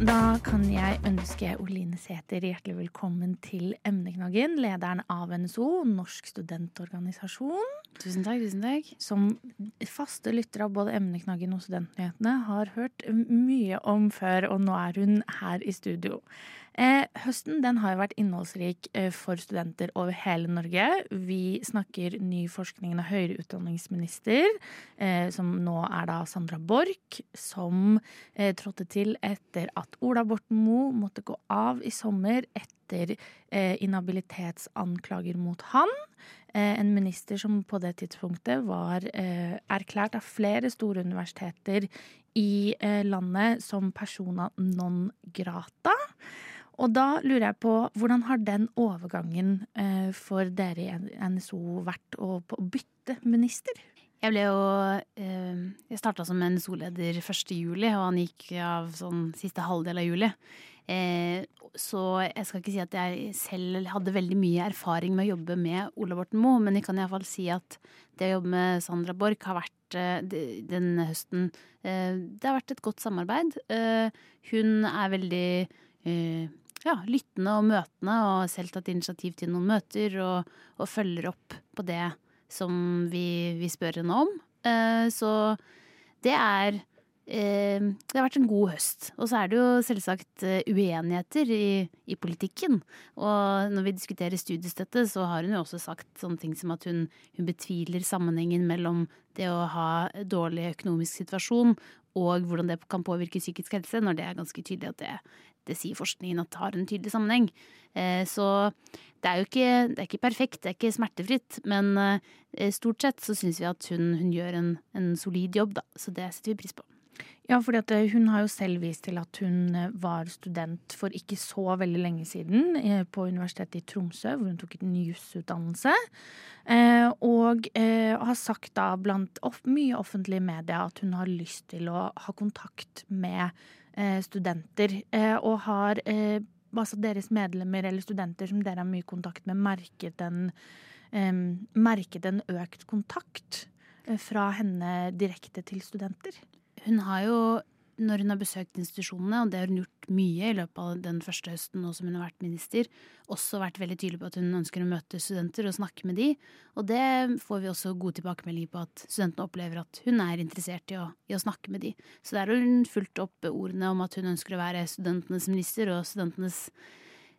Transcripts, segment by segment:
Da kan jeg ønske Oline Sæther hjertelig velkommen til Emneknaggen, lederen av NSO, Norsk studentorganisasjon. Tusen takk, tusen takk. Som faste lyttere av både Emneknaggen og Studentnyhetene har hørt mye om før, og nå er hun her i studio. Eh, høsten den har jo vært innholdsrik eh, for studenter over hele Norge. Vi snakker ny forskning og høyere utdanningsminister, eh, som nå er da Sandra Borch, som eh, trådte til etter at Ola Borten Moe måtte gå av i sommer etter eh, inhabilitetsanklager mot han. Eh, en minister som på det tidspunktet var erklært av flere store universiteter i landet som persona non grata. Og da lurer jeg på, hvordan har den overgangen eh, for dere i NSO vært å, bytte minister? Jeg ble jo eh, Jeg starta som NSO-leder 1. juli, og han gikk av sånn siste halvdel av juli. Eh, så jeg skal ikke si at jeg selv hadde veldig mye erfaring med å jobbe med Ola Borten Moe, men jeg kan iallfall si at det å jobbe med Sandra Borch har vært den høsten Det har vært et godt samarbeid. Hun er veldig ja, lyttende og møtende, og selv tatt initiativ til noen møter, og, og følger opp på det som vi, vi spør henne om. Eh, så det er eh, Det har vært en god høst. Og så er det jo selvsagt eh, uenigheter i, i, politikken. Og når vi diskuterer studiestøtte, så har hun jo også sagt sånne ting som at hun, hun betviler sammenhengen mellom det å ha dårlig økonomisk situasjon og hvordan det kan påvirke psykisk helse, når det er ganske tydelig at det det sier forskningen at har en tydelig sammenheng. Eh, så det er jo ikke, er ikke perfekt, det er ikke smertefritt, men eh, stort sett så syns vi at hun, hun gjør en, en, solid jobb, da. Så det setter vi pris på. Ja, for eh, hun har jo selv vist til at hun var student for ikke så veldig lenge siden på Universitetet i Tromsø, hvor hun tok en jusutdannelse. Og har sagt da blant mye offentlige medier at hun har lyst til å ha kontakt med studenter, eh, og har eh, altså deres medlemmer eller studenter som dere har mye kontakt med, merket en, merket en økt kontakt fra henne direkte til studenter? Hun har jo når hun har besøkt institusjonene, og det har hun gjort mye i løpet av den første høsten nå som hun har vært minister, også vært veldig tydelig på at hun ønsker å møte studenter og snakke med de. Og det får vi også gode tilbakemeldinger på at studentene opplever at hun er interessert i å, i å snakke med de. Så der har hun fulgt opp ordene om at hun ønsker å være studentenes minister og studentenes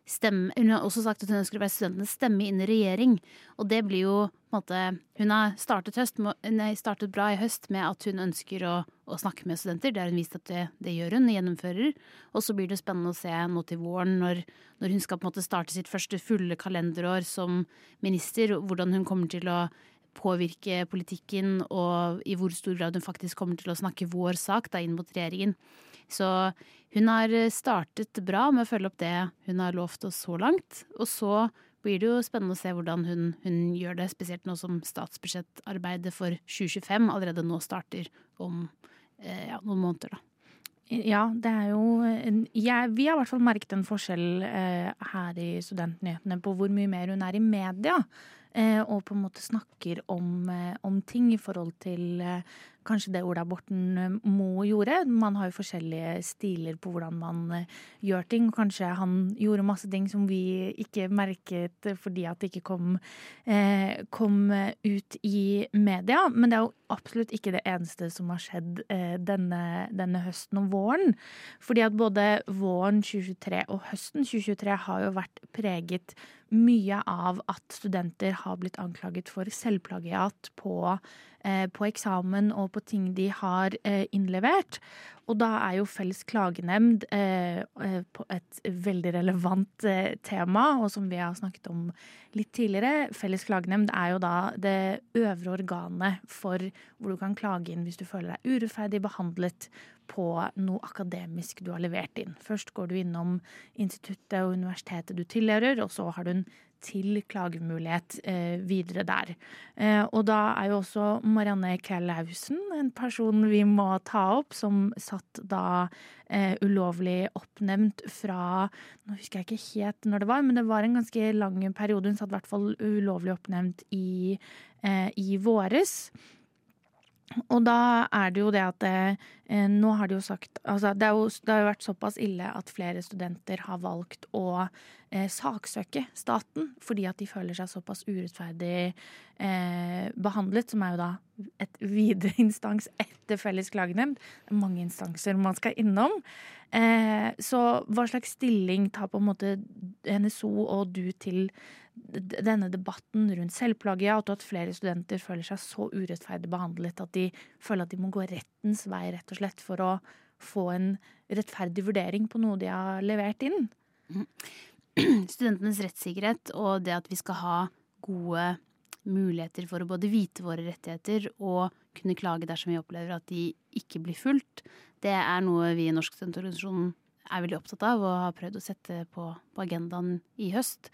stemme Hun har også sagt at hun ønsker å være studentenes stemme inn i regjering. Og det blir jo på en måte Hun har startet, høst, nei, startet bra i høst med at hun ønsker å, å, snakke med studenter. Det har hun vist at det, det gjør hun, gjennomfører. Og så blir det spennende å se nå til våren, når, når hun skal på en måte starte sitt første fulle kalenderår som minister, hvordan hun kommer til å påvirke politikken, og i hvor stor grad hun faktisk kommer til å snakke vår sak da inn mot regjeringen. Så hun har startet bra med å følge opp det hun har lovt oss så langt. Og så blir det jo spennende å se hvordan hun, hun gjør det, spesielt nå som statsbudsjettarbeidet for 2025 allerede nå starter om eh, ja, noen måneder, da. Ja, det er jo ja, Vi har i hvert fall merket en forskjell eh, her i Studentnyhetene på hvor mye mer hun er i media. Eh, og på en måte snakker om, eh, om ting i forhold til eh, kanskje det Ola Borten eh, Moe gjorde. Man har jo forskjellige stiler på hvordan man eh, gjør ting. Kanskje han gjorde masse ting som vi ikke merket fordi at det ikke kom, eh, kom ut i media. Men det er jo absolutt ikke det eneste som har skjedd eh, denne, denne, høsten og våren. Fordi at både våren 2023 og høsten 2023 har jo vært preget mye av at studenter har blitt anklaget for selvplagiat på Eh, på eksamen og på ting de har eh, innlevert. Og da er jo Felles klagenemnd på et veldig relevant tema, og som vi har snakket om litt tidligere. Felles klagenemnd er jo da det øvre organet for hvor du kan klage inn hvis du føler deg urettferdig behandlet på noe akademisk du har levert inn. Først går du innom instituttet og universitetet du tilhører, og så har du en til klagemulighet eh, videre der. Eh, og da er jo også Marianne Kjellhausen en person vi må ta opp, som satt da eh, ulovlig oppnevnt fra Nå husker jeg ikke helt når det var, men det var en ganske lang periode. Hun satt i hvert fall ulovlig oppnevnt i, i våres. Og da er det jo det at eh, nå har de jo sagt altså det, jo, det, har jo vært såpass ille at flere studenter har valgt å eh, saksøke staten fordi at de føler seg såpass urettferdig eh, behandlet, som er jo da et videre instans etter felles klagenemnd. Mange instanser man skal innom. Eh, så hva slags stilling tar på en måte NSO og du til denne debatten rundt selvplagiat, og at flere studenter føler seg så urettferdig behandlet at de føler at de må gå rettens vei rett og slett for å få en rettferdig vurdering på noe de har levert inn. Studentenes rettssikkerhet og det at vi skal ha gode muligheter for å både vite våre rettigheter og kunne klage dersom vi opplever at de ikke blir fulgt, det er noe vi i Norsk studentorganisasjon er veldig opptatt av og har prøvd å sette på, på agendaen i høst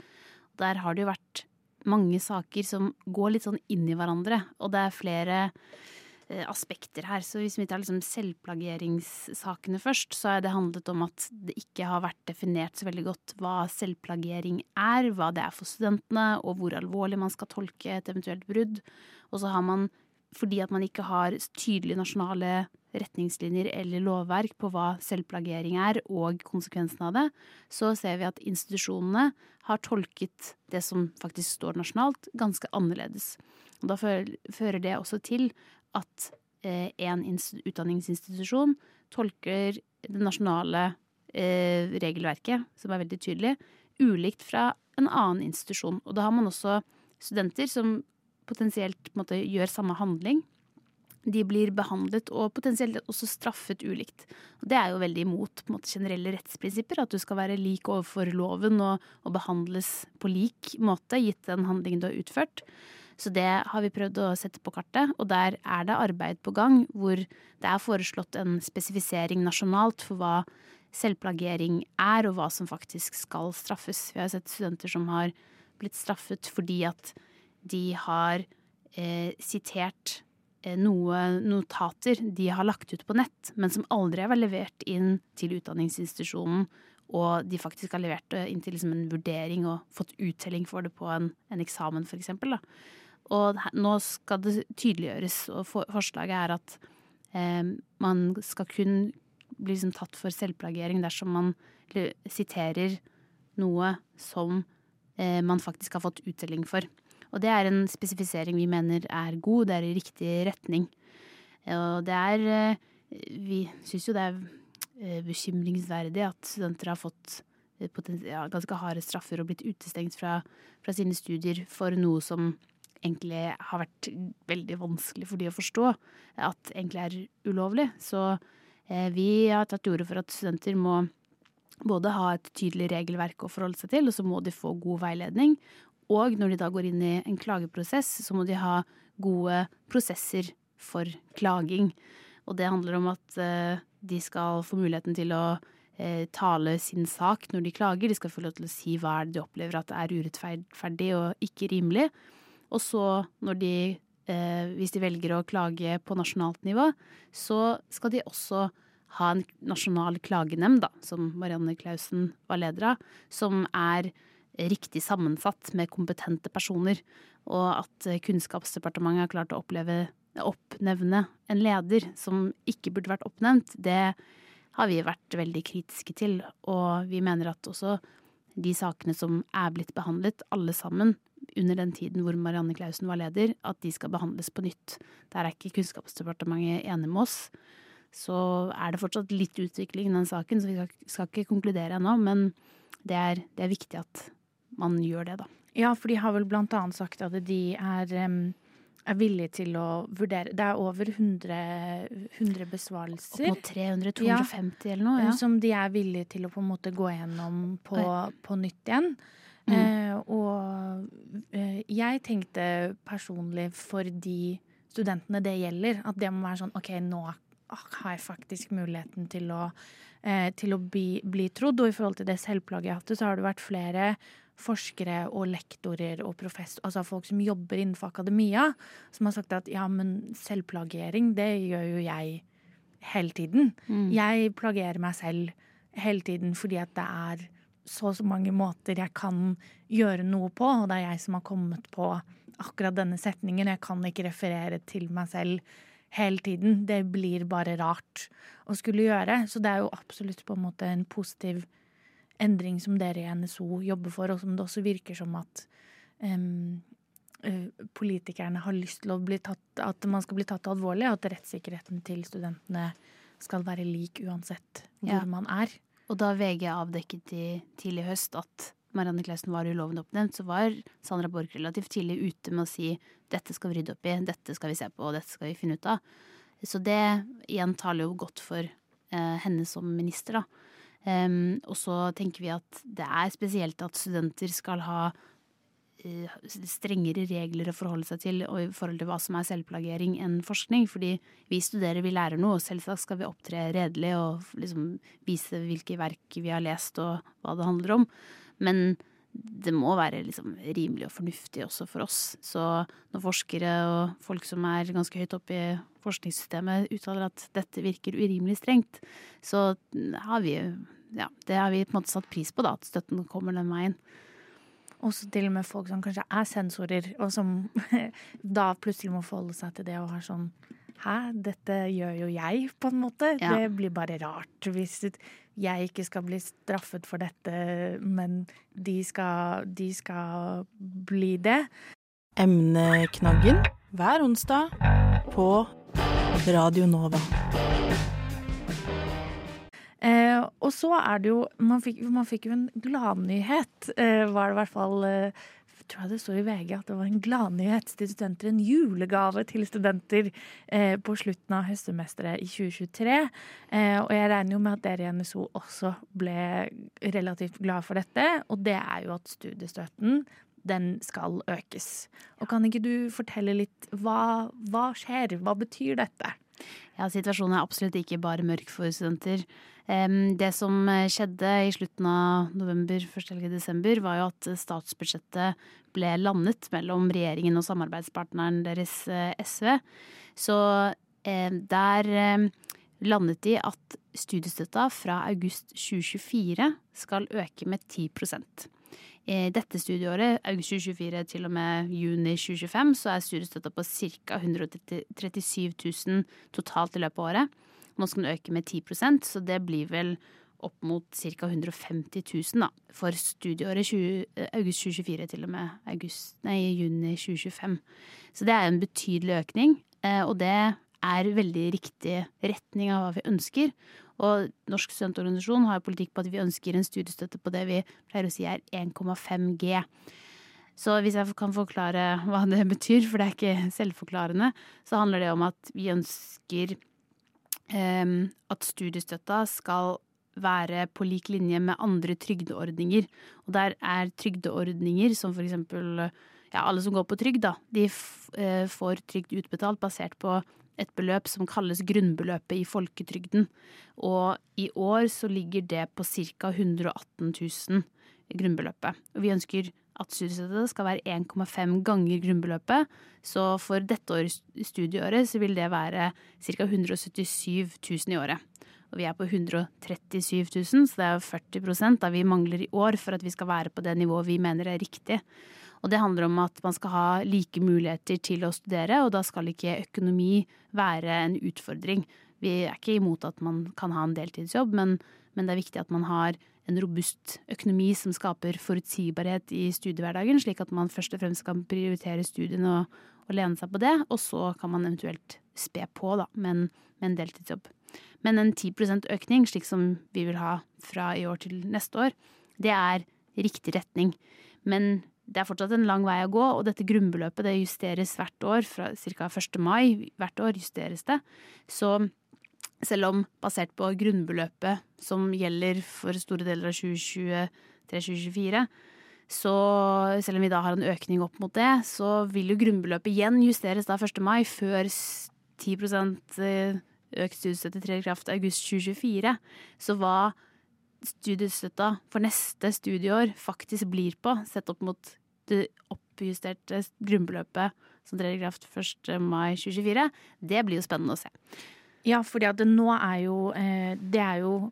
der har det jo vært mange saker som går litt sånn inn i hverandre, og det er flere eh, aspekter her. Så hvis vi tar liksom selvplageringssakene først, så har det handlet om at det ikke har vært definert så veldig godt hva selvplagering er, hva det er for studentene, og hvor alvorlig man skal tolke et eventuelt brudd. Og så har man fordi at man ikke har tydelige nasjonale retningslinjer eller lovverk på hva selvplagering er, og konsekvensene av det, så ser vi at institusjonene har tolket det som faktisk står nasjonalt, ganske annerledes. Og da fører det også til at eh, en utdanningsinstitusjon tolker det nasjonale eh, regelverket, som er veldig tydelig, ulikt fra en annen institusjon. Og da har man også studenter som potensielt måte, gjør samme handling, de blir behandlet og potensielt også straffet ulikt. Og det er jo veldig imot måte, generelle rettsprinsipper, at du skal være lik overfor loven og, og, behandles på lik måte, gitt den handlingen du har utført. Så det har vi prøvd å sette på kartet, og der er det arbeid på gang hvor det er foreslått en spesifisering nasjonalt for hva selvplagering er, og hva som faktisk skal straffes. Vi har sett studenter som har blitt straffet fordi at de har eh, sitert eh, noe notater de har lagt ut på nett, men som aldri har vært levert inn til utdanningsinstitusjonen, og de faktisk har levert det inn til liksom en vurdering og fått uttelling for det på en, en eksamen, f.eks. Og nå skal det tydeliggjøres, og for, forslaget er at eh, man skal kun bli liksom tatt for selvplagering dersom man siterer noe som eh, man faktisk har fått uttelling for. Og det er en spesifisering vi mener er god, det er i riktig retning. Og det er eh, Vi syns jo det er eh, bekymringsverdig at studenter har fått eh, ganske harde straffer og blitt utestengt fra, fra, sine studier for noe som egentlig har vært veldig vanskelig for de å forstå at egentlig er ulovlig. Så eh, vi har tatt til orde for at studenter må både ha et tydelig regelverk å forholde seg til, og så må de få god veiledning. Og når de da går inn i en klageprosess, så må de ha gode prosesser for klaging. Og det handler om at uh, de skal få muligheten til å uh, tale sin sak når de klager. De skal få lov til å si hva de opplever at er urettferdig og ikke rimelig. Og så, når de, uh, hvis de velger å klage på nasjonalt nivå, så skal de også ha en nasjonal klagenemnd, da, som Marianne Clausen var leder av, som er riktig sammensatt med kompetente personer, og at Kunnskapsdepartementet har klart å oppleve, oppnevne en leder som ikke burde vært oppnevnt, det har vi vært veldig kritiske til. Og vi mener at også de sakene som er blitt behandlet, alle sammen, under den tiden hvor Marianne Clausen var leder, at de skal behandles på nytt. Der er ikke Kunnskapsdepartementet enig med oss. Så er det fortsatt litt utvikling i den saken, så vi skal, skal ikke konkludere ennå. Men det er, det er viktig at man gjør det, da. Ja, for de har vel blant annet sagt at de er, er villige til å vurdere Det er over 100, 100 besvarelser. Opp mot 300-250 ja, eller noe. Ja. Som de er villige til å på en måte gå gjennom på, på nytt igjen. Mm. Eh, og eh, jeg tenkte personlig for de studentene det gjelder, at det må være sånn OK, nå har jeg faktisk muligheten til å, eh, til å bli, bli, trodd. Og i forhold til det selvplagiatet så har det vært flere forskere og lektorer og professor, altså folk som jobber innenfor akademia, som har sagt at ja, men selvplagiering, det gjør jo jeg hele tiden. Mm. Jeg plagerer meg selv hele tiden fordi at det er så så mange måter jeg kan gjøre noe på, og det er jeg som har kommet på akkurat denne setningen. Jeg kan ikke referere til meg selv hele tiden. Det blir bare rart å skulle gjøre. Så det er jo absolutt på en måte en positiv endring som dere i NSO jobber for, og som det også virker som at eh, politikerne har lyst til å bli tatt, at man skal bli tatt alvorlig, og at rettssikkerheten til studentene skal være lik uansett hvor Ja. man er. Og da VG avdekket i tidlig høst at Marianne Clausen var ulovlig oppnevnt, så var Sandra Borch relativt tidlig ute med å si dette skal vi rydde opp i, dette skal vi se på, og dette skal vi finne ut av. Så det igjen taler jo godt for eh, henne som minister, da. Em, og så tenker vi at det er spesielt at studenter skal ha uh, strengere regler å forholde seg til og i forhold til hva som er selvplagering enn forskning. Fordi vi studerer, vi lærer noe, og selvsagt skal vi opptre redelig og liksom vise hvilke verk vi har lest og hva det handler om. Men det må være liksom rimelig og fornuftig også for oss. Så når forskere og folk som er ganske høyt oppe i forskningssystemet uttaler at dette virker urimelig strengt, så har vi ja, det har vi på en måte satt pris på, da, at støtten kommer den veien. Også til og med folk som kanskje er sensorer, og som da plutselig må forholde seg til det og har sånn Hæ, dette gjør jo jeg, på en måte. Ja. Det blir bare rart hvis jeg ikke skal bli straffet for dette, men de skal, de skal bli det. Emneknaggen hver onsdag på Radio Nova. Eh, og så er det jo Man fikk, man fikk jo en gladnyhet, eh, var det i hvert fall eh, tror jeg det står i VG at det var en gladnyhet til studenter. En julegave til studenter eh, på slutten av høstsemesteret i 2023. Eh, og jeg regner jo med at dere i NSO også ble relativt glad for dette. Og det er jo at studiestøtten den skal økes. Og kan ikke du fortelle litt hva, hva skjer? Hva betyr dette? Ja, situasjonen er absolutt ikke bare mørk for studenter. Det som eh, skjedde i slutten av november, første helg i desember, var jo at statsbudsjettet ble landet mellom regjeringen og samarbeidspartneren deres eh, SV. Så der landet de at studiestøtta fra august 2024 skal øke med 10 i dette studieåret, august 2024 til og med juni 2025, så er studiestøtta på ca. 137 000 totalt i løpet av året. Nå skal den øke med 10% så det blir vel opp mot ca. 150 000 da, for studieåret 20, eh, august 2024 til og med august, nei, juni 2025. Så det er en betydelig økning, eh, og det er veldig riktig retning av hva vi ønsker. Og Norsk studentorganisasjon har politikk på at vi ønsker en studiestøtte på det vi pleier å si er 1,5 G. Så hvis jeg kan forklare hva det betyr, for det er ikke selvforklarende, så handler det om at vi ønsker um, at studiestøtta skal være på lik linje med andre trygdeordninger. Og der er trygdeordninger som for eksempel ja, alle som går på trygd, da, de eh, får trygd utbetalt basert på et beløp som kalles grunnbeløpet i folketrygden. Og i år så ligger det på ca. 118 000 grunnbeløpet. Og vi ønsker at studiestøtte skal være 1,5 ganger grunnbeløpet. Så for dette årets studieåret så vil det være ca. 177 000 i året. Og vi er på 137 000, så det er 40% da vi mangler i år for at vi skal være på det nivået vi mener er riktig. Og det handler om at man skal ha like muligheter til å studere, og da skal ikke økonomi være en utfordring. Vi er ikke imot at man kan ha en deltidsjobb, men, men det er viktig at man har en robust økonomi som skaper forutsigbarhet i studiehverdagen, slik at man først og fremst kan prioritere studiene og, og lene seg på det, og så kan man eventuelt spe på da, med en, med en deltidsjobb. Men en 10 økning, slik som vi vil ha fra i år til neste år, det er riktig retning. Men det er fortsatt en lang vei å gå, og dette grunnbeløpet det justeres hvert år. Fra ca. 1. mai hvert år justeres det. Så selv om basert på grunnbeløpet som gjelder for store deler av 2023-2024, så selv om vi da har en økning opp mot det, så vil jo grunnbeløpet igjen justeres da 1. mai, før 10 økt studiestøtte trer i kraft august 2024. Så hva studiestøtta for neste studieår faktisk blir på, sett opp mot det oppjusterte grunnbeløpet som trer i kraft 1. mai 2024, det blir jo spennende å se. Ja, fordi at nå er jo eh, Det er jo,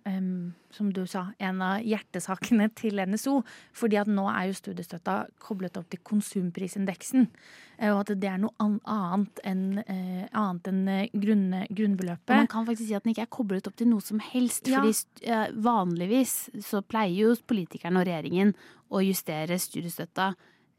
som du sa, en av hjertesakene til NSO. Fordi at nå er jo studiestøtta koblet opp til konsumprisindeksen. eh, Og at det er noe annet enn eh, annet enn grunn, grunnbeløpet. man kan faktisk si at den ikke er koblet opp til noe som helst. Ja. fordi vanligvis så pleier jo politikerne og regjeringen å justere studiestøtta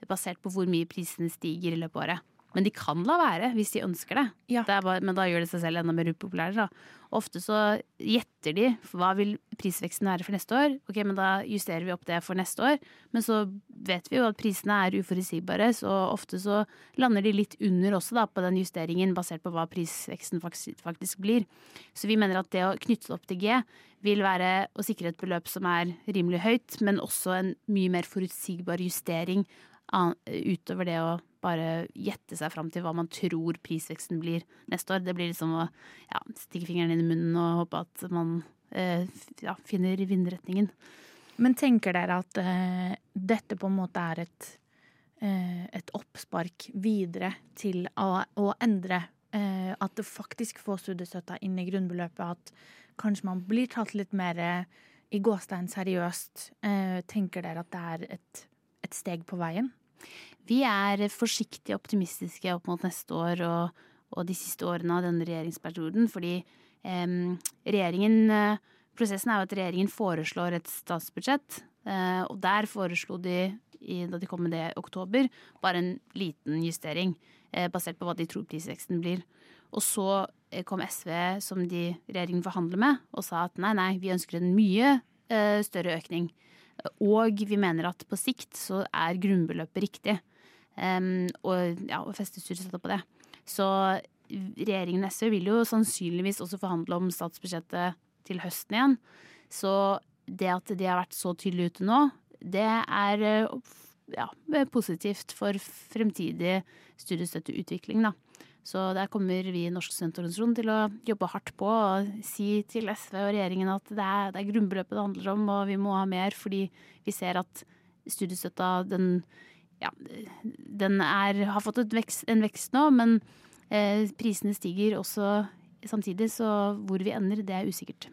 basert på hvor mye prisene stiger i løpet av året. Men de kan la være hvis de ønsker det. Ja. det er bare, men da gjør det seg selv enda mer upopulære. Da. Ofte så gjetter de hva vil prisveksten være for neste år. Ok, men Da justerer vi opp det for neste år. Men så vet vi jo at prisene er uforutsigbare, så ofte så lander de litt under også da, på den justeringen, basert på hva prisveksten faktisk, blir. Så vi mener at det å knytte det opp til G vil være å sikre et beløp som er rimelig høyt, men også en mye mer forutsigbar justering utover det å bare gjette seg fram til hva man tror prisveksten blir neste år. Det blir liksom å ja, stikke fingeren inn i munnen og håpe at man eh, ja, finner vindretningen. Men tenker dere at eh, dette på en måte er et, eh, et oppspark videre til å, å endre eh, At det faktisk får studiestøtta inn i grunnbeløpet? At kanskje man blir tatt litt mer eh, i gåstein seriøst? Eh, tenker dere at det er et, et steg på veien? Vi er forsiktig optimistiske opp mot neste år og, og de siste årene av denne regjeringsperioden, fordi eh, regjeringen Prosessen er jo at regjeringen foreslår et statsbudsjett, eh, og der foreslo de, i, da de kom med det i oktober, bare en liten justering, eh, basert på hva de tror prisveksten blir. Og så eh, kom SV, som de regjeringen forhandler med, og sa at nei, nei, vi ønsker en mye eh, større økning. Og vi mener at på sikt så er grunnbeløpet riktig. Um, og ja, og feste setter på det. Så regjeringen SV vil jo sannsynligvis også forhandle om statsbudsjettet til høsten igjen. Så det at de har vært så tydelig ute nå, det er ja, positivt for fremtidig studiestøtteutvikling, da. Så der kommer vi i Norsk studentorganisasjon til å jobbe hardt på og si til SV og regjeringen at det er, det er grunnbeløpet det handler om, og vi må ha mer fordi vi ser at studiestøtta den, ja, den er, har fått vekst, en vekst nå, men eh, prisene stiger også samtidig, så hvor vi ender, det er usikkert.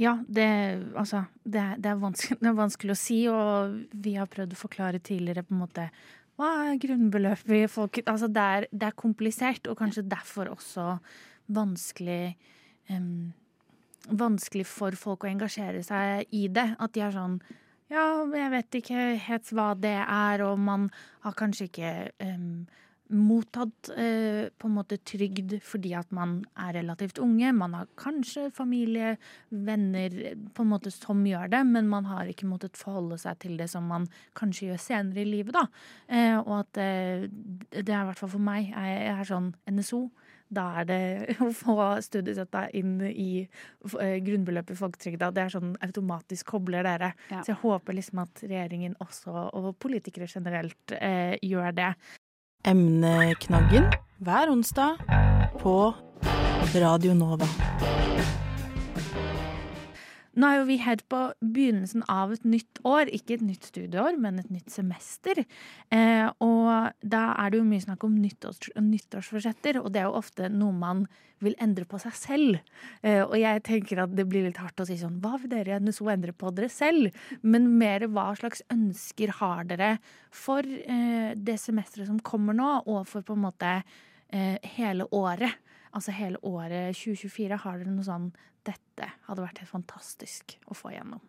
Ja, det, altså, det, det, er det er vanskelig å si, og vi har prøvd å forklare tidligere på en måte hva er grunnbeløpet i folk Altså, det er, det er komplisert, og kanskje derfor også vanskelig um, Vanskelig for folk å engasjere seg i det. At de er sånn Ja, jeg vet ikke helt hva det er, og man har kanskje ikke em, mottatt eh, på en måte trygd fordi at man er relativt unge. Man har kanskje familie, venner på en måte som gjør det, men man har ikke måttet forholde seg til det som man kanskje gjør senere i livet. da. Eh, og at eh, det er i hvert fall for meg jeg, jeg er sånn NSO. Da er det å få studiestøtta inn i eh, grunnbeløpet i folketrygda. Det er sånn automatisk kobler dere. Ja. Så jeg håper liksom at regjeringen også, og politikere generelt, eh, gjør det. Emneknaggen hver onsdag på Radio Nova. Nå er jo vi helt på begynnelsen av et nytt år. Ikke et nytt studieår, men et nytt semester. Eh, og da er det jo mye snakk om nyttårs, nyttårsforsetter, og det er jo ofte noe man vil endre på seg selv. Eh, og jeg tenker at det blir litt hardt å si sånn Hva vil dere NSO endre på dere selv? Men mer hva slags ønsker har dere for eh, det semesteret som kommer nå, og for på en måte eh, hele året? Altså hele året 2024. Har dere noe sånn dette hadde vært helt fantastisk å få igjennom.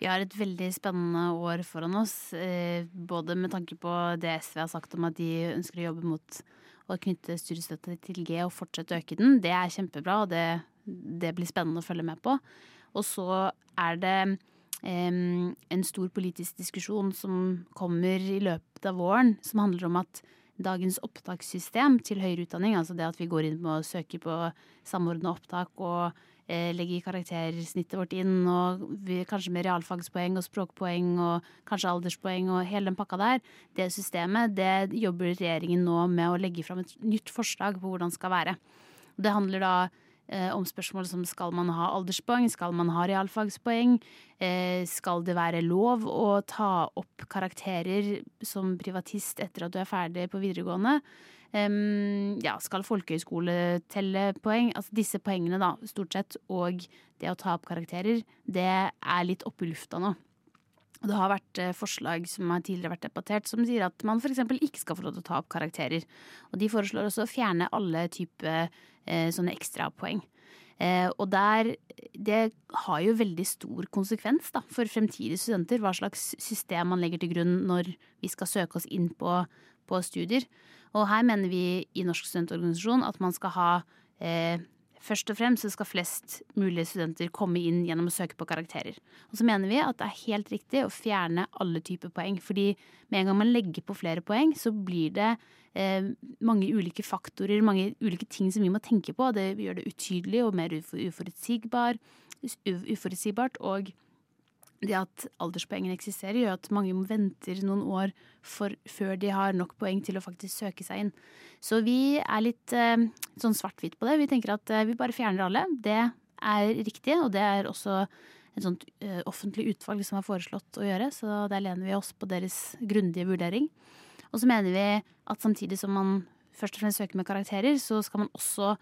Vi har et veldig spennende år foran oss, eh, både med tanke på det SV har sagt om at de ønsker å jobbe mot å knytte studiestøtte til G og fortsette å øke den. Det er kjempebra, og det, det blir spennende å følge med på. Og så er det um, en stor politisk diskusjon som kommer i løpet av våren, som handler om at dagens opptakssystem til høyere utdanning, altså det at vi går inn og søker på samordna opptak og eh, legger karaktersnittet vårt inn, og vi, kanskje med realfagspoeng og språkpoeng og kanskje alderspoeng og hele den pakka der, det systemet, det jobber regjeringen nå med å legge fram et nytt forslag på hvordan det skal være. Det handler da eh, om spørsmål som skal man ha alderspoeng, skal man ha realfagspoeng, eh, skal det være lov å ta opp karakterer som privatist etter at du er ferdig på videregående. Ja, skal folkehøyskole telle poeng? Altså disse poengene, da, stort sett, og det å ta opp karakterer, det er litt oppe i lufta nå. Og det har vært eh, forslag som har tidligere vært debattert, som sier at man f.eks. ikke skal få lov til å ta opp karakterer. Og de foreslår også å fjerne alle typer eh, sånne ekstrapoeng. Eh, og der Det har jo veldig stor konsekvens da, for fremtidige studenter hva slags system man legger til grunn når vi skal søke oss inn på, på studier. Og her mener vi i Norsk studentorganisasjon at man skal ha eh, Først og fremst så skal flest mulige studenter komme inn gjennom å søke på karakterer. Og så mener vi at det er helt riktig å fjerne alle typer poeng. Fordi med en gang man legger på flere poeng, så blir det eh, mange ulike faktorer, mange ulike ting som vi må tenke på. Det gjør det utydelig og mer uforutsigbar, uforutsigbart. Og det at alderspoengene eksisterer, gjør at mange venter noen år for, før de har nok poeng til å faktisk søke seg inn. Så vi er litt eh, sånn svart-hvitt på det. Vi tenker at eh, vi bare fjerner alle. Det er riktig, og det er også et sånt eh, offentlig utvalg som har foreslått å gjøre, så der lener vi oss på deres grundige vurdering. Og så mener vi at samtidig som man først og fremst søker med karakterer, så skal man også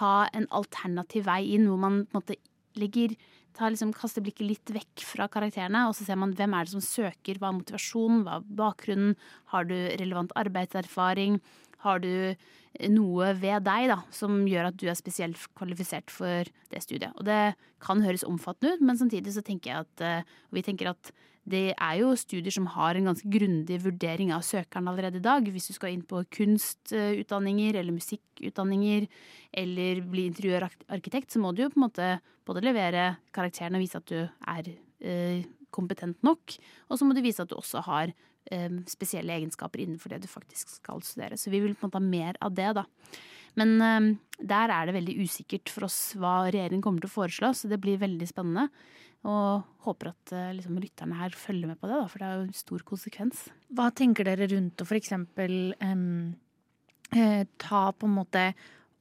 ha en alternativ vei inn, hvor man på en måte ligger ta liksom, kaster blikket litt vekk fra karakterene, og så ser man hvem er det som søker, hva er motivasjonen, hva er bakgrunnen, har du relevant arbeidserfaring, har du noe ved deg da, som gjør at du er spesielt kvalifisert for det studiet. Og det kan høres omfattende ut, men samtidig så tenker jeg at og vi tenker at det er jo studier som har en ganske grundig vurdering av søkeren allerede i dag. Hvis du skal inn på kunstutdanninger eller musikkutdanninger eller bli interiørarkitekt, så må du jo på en måte både levere karakteren og vise at du er eh, kompetent nok, og så må du vise at du også har eh, spesielle egenskaper innenfor det du faktisk skal studere. Så vi vil på en måte ha mer av det, da. Men eh, der er det veldig usikkert for oss hva regjeringen kommer til å foreslå, så det blir veldig spennende. Og håper at eh, liksom, lytterne her følger med på det, da, for det er jo en stor konsekvens. Hva tenker dere rundt å f.eks. Um, eh, ta på en måte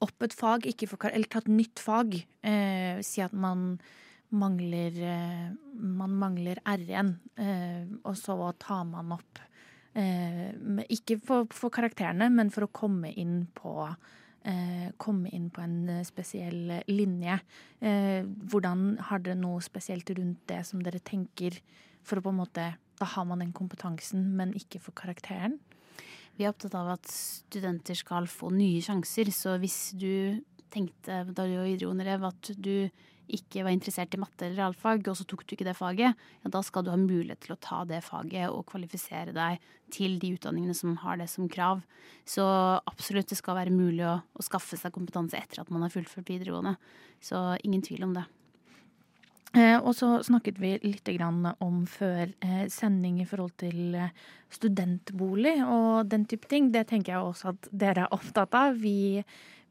opp et fag, for, eller ta et nytt fag. Eh, si at man mangler, eh, man mangler R1, eh, og så tar man opp Ikke for, for, karakterene, men for å komme inn på eh, komme inn på en eh, spesiell linje. Eh, hvordan Har dere noe spesielt rundt det som dere tenker for å på en måte Da har man den kompetansen, men ikke for karakteren? Vi er opptatt av at studenter skal få nye sjanser. Så hvis du tenkte da du var videregående at du ikke var interessert i matte eller realfag, og så tok du ikke det faget, ja, da skal du ha mulighet til å ta det faget og kvalifisere deg til de utdanningene som har det som krav. Så absolutt, det skal være mulig å, å skaffe seg kompetanse etter at man har fullført videregående. Så ingen tvil om det. Eh, og så snakket vi litt om før eh, sending i forhold til eh, studentbolig og den type ting. Det tenker jeg også at dere er opptatt av. Vi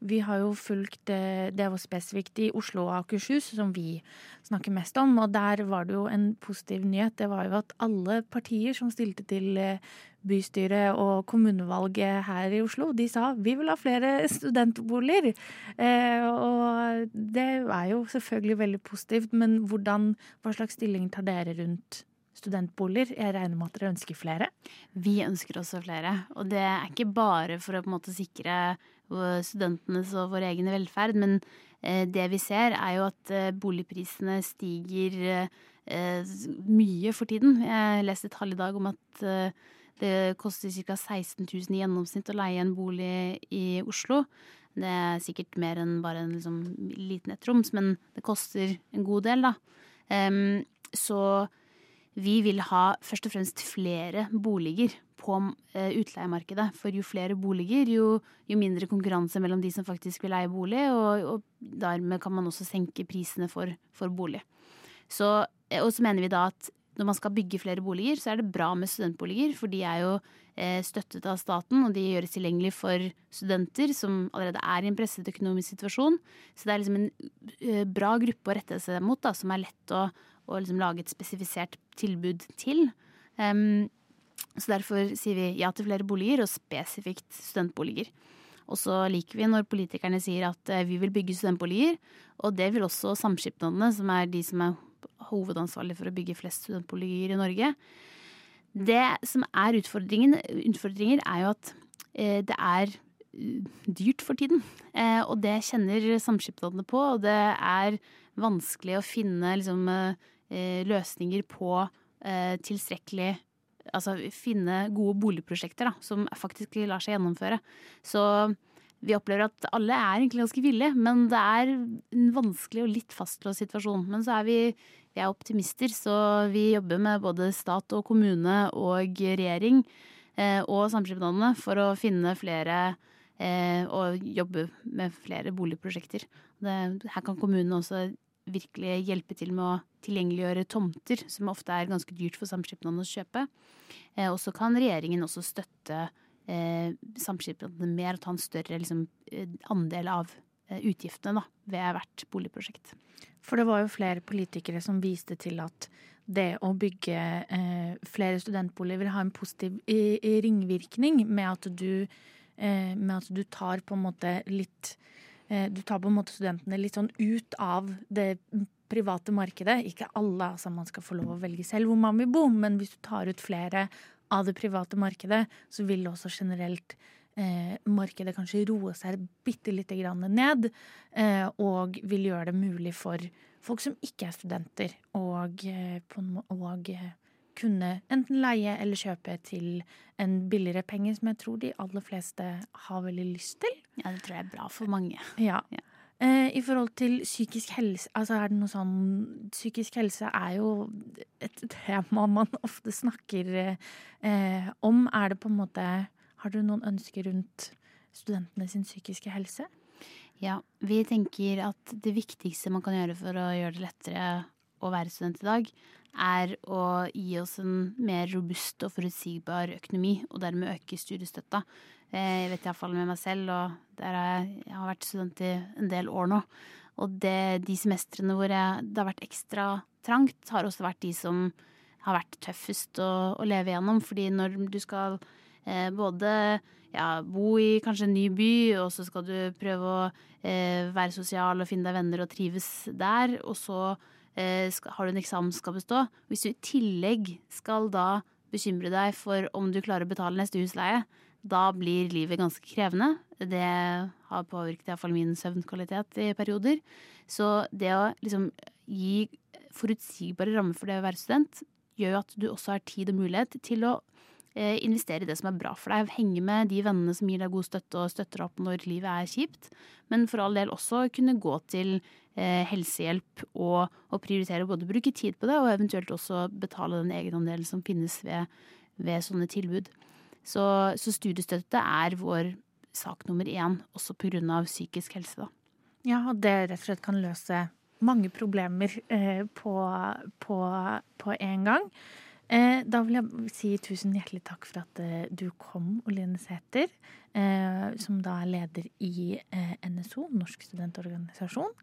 vi har jo fulgt eh, Det var spesifikt i Oslo og Akershus, som vi snakker mest om. Og der var det jo en positiv nyhet. Det var jo at alle partier som stilte til eh, bystyret og kommunevalget her i Oslo, de sa vi vil ha flere studentboliger. Eh, og det er jo selvfølgelig veldig positivt, men hvordan, hva slags stilling tar dere rundt studentboliger. Jeg regner med at dere ønsker flere? Vi ønsker også flere. Og det er ikke bare for å på en måte sikre studentenes og vår egen velferd, men eh, det vi ser er jo at eh, boligprisene stiger eh, mye for tiden. Jeg leste et tall i dag om at det koster ca. 16 000 i gjennomsnitt å leie en bolig i Oslo. Det er sikkert mer enn bare en liksom, liten ettroms, men det koster en god del, da. Um, så vi vil ha først og fremst flere boliger på eh, utleiemarkedet. For jo flere boliger, jo, jo, mindre konkurranse mellom de som faktisk vil leie bolig, og, og dermed kan man også senke prisene for, for bolig. Så, eh, og så mener vi da at når man skal bygge flere boliger, så er det bra med studentboliger, for de er jo eh, støttet av staten, og de gjøres tilgjengelig for studenter som allerede er i en presset økonomisk situasjon. Så det er liksom en bra gruppe å rette seg mot, da, som er lett å å liksom lage et spesifisert tilbud til. Um, så derfor sier vi ja til flere boliger, og spesifikt studentboliger. Og så liker vi når politikerne sier at eh, vi vil bygge studentboliger. Og det vil også samskipnadene, som er de som er hovedansvarlige for å bygge flest studentboliger i Norge. Det som er utfordringen, utfordringer, er jo at eh, det er uh, dyrt for tiden. Eh, og det kjenner samskipnadene på, og det er vanskelig å finne liksom, eh, løsninger på eh, tilstrekkelig Altså finne gode boligprosjekter da, som faktisk lar seg gjennomføre. Så vi opplever at alle er egentlig ganske villige, men det er en vanskelig og litt fastlåst situasjon. Men så er vi, vi er optimister, så vi jobber med både stat og kommune og regjering eh, og samskipnadene for å finne flere eh, og jobbe med flere boligprosjekter. Det, her kan kommunene også virkelig hjelpe til med å tilgjengeliggjøre tomter, som ofte er ganske dyrt for samskipnadene å kjøpe. Eh, og så kan regjeringen også støtte eh, samskipnadene mer og ta en større liksom, eh, andel av utgiftene da, ved hvert boligprosjekt. For det var jo flere politikere som viste til at det å bygge eh, flere studentboliger vil ha en positiv i, i ringvirkning med at du med at du tar på en måte litt Du tar på en måte studentene litt sånn ut av det private markedet. Ikke alle, altså man skal få lov å velge selv hvor man vil bo, men hvis du tar ut flere av det private markedet, så vil også generelt eh, markedet kanskje roe seg bitte lite grann ned, eh, og vil gjøre det mulig for folk som ikke er studenter, og, eh, på og eh, kunne enten leie eller kjøpe til en billigere penge, som jeg tror de aller fleste har veldig lyst til. Ja, det tror jeg er bra for mange. Ja. Ja. Eh, I forhold til psykisk helse, altså er det noe sånn Psykisk helse er jo et tema man ofte snakker eh, om. Er det på en måte Har du noen ønsker rundt studentene sin psykiske helse? Ja, vi tenker at det viktigste man kan gjøre for å gjøre det lettere å være student i dag, er å gi oss en mer robust og forutsigbar økonomi, og dermed øke studiestøtta. Eh, Jeg vet iallfall med meg selv, og der har jeg, jeg har vært student i en del år nå. Og det, de semestrene hvor jeg, det har vært ekstra trangt, har også vært de som har vært tøffest å, å leve gjennom. Fordi når du skal eh, både ja, bo i kanskje en ny by, og så skal du prøve å eh, være sosial og finne deg venner og trives der, og så eh, skal, har du en eksamen som skal bestå. Hvis du i tillegg skal da bekymre deg for om du klarer å betale neste husleie, da blir livet ganske krevende. Det har påvirket iallfall min søvnkvalitet i perioder. Så det å liksom gi forutsigbare rammer for det å være student, gjør jo at du også har tid og mulighet til å investere i det som er bra for deg. Henge med de vennene som gir deg god støtte og støtter opp når livet er kjipt. Men for all del også kunne gå til eh, helsehjelp og, og prioritere både å bruke tid på det, og eventuelt også betale den egenandelen som finnes ved, ved sånne tilbud. Så, så studiestøtte er vår sak nummer én, også pga. psykisk helse. da. Ja, og det rett og slett kan løse mange problemer eh, på, på, på en gang. Eh, da vil jeg si tusen hjertelig takk for at eh, du kom, Oline Sæther, eh, som da er leder i NSO, Norsk studentorganisasjon.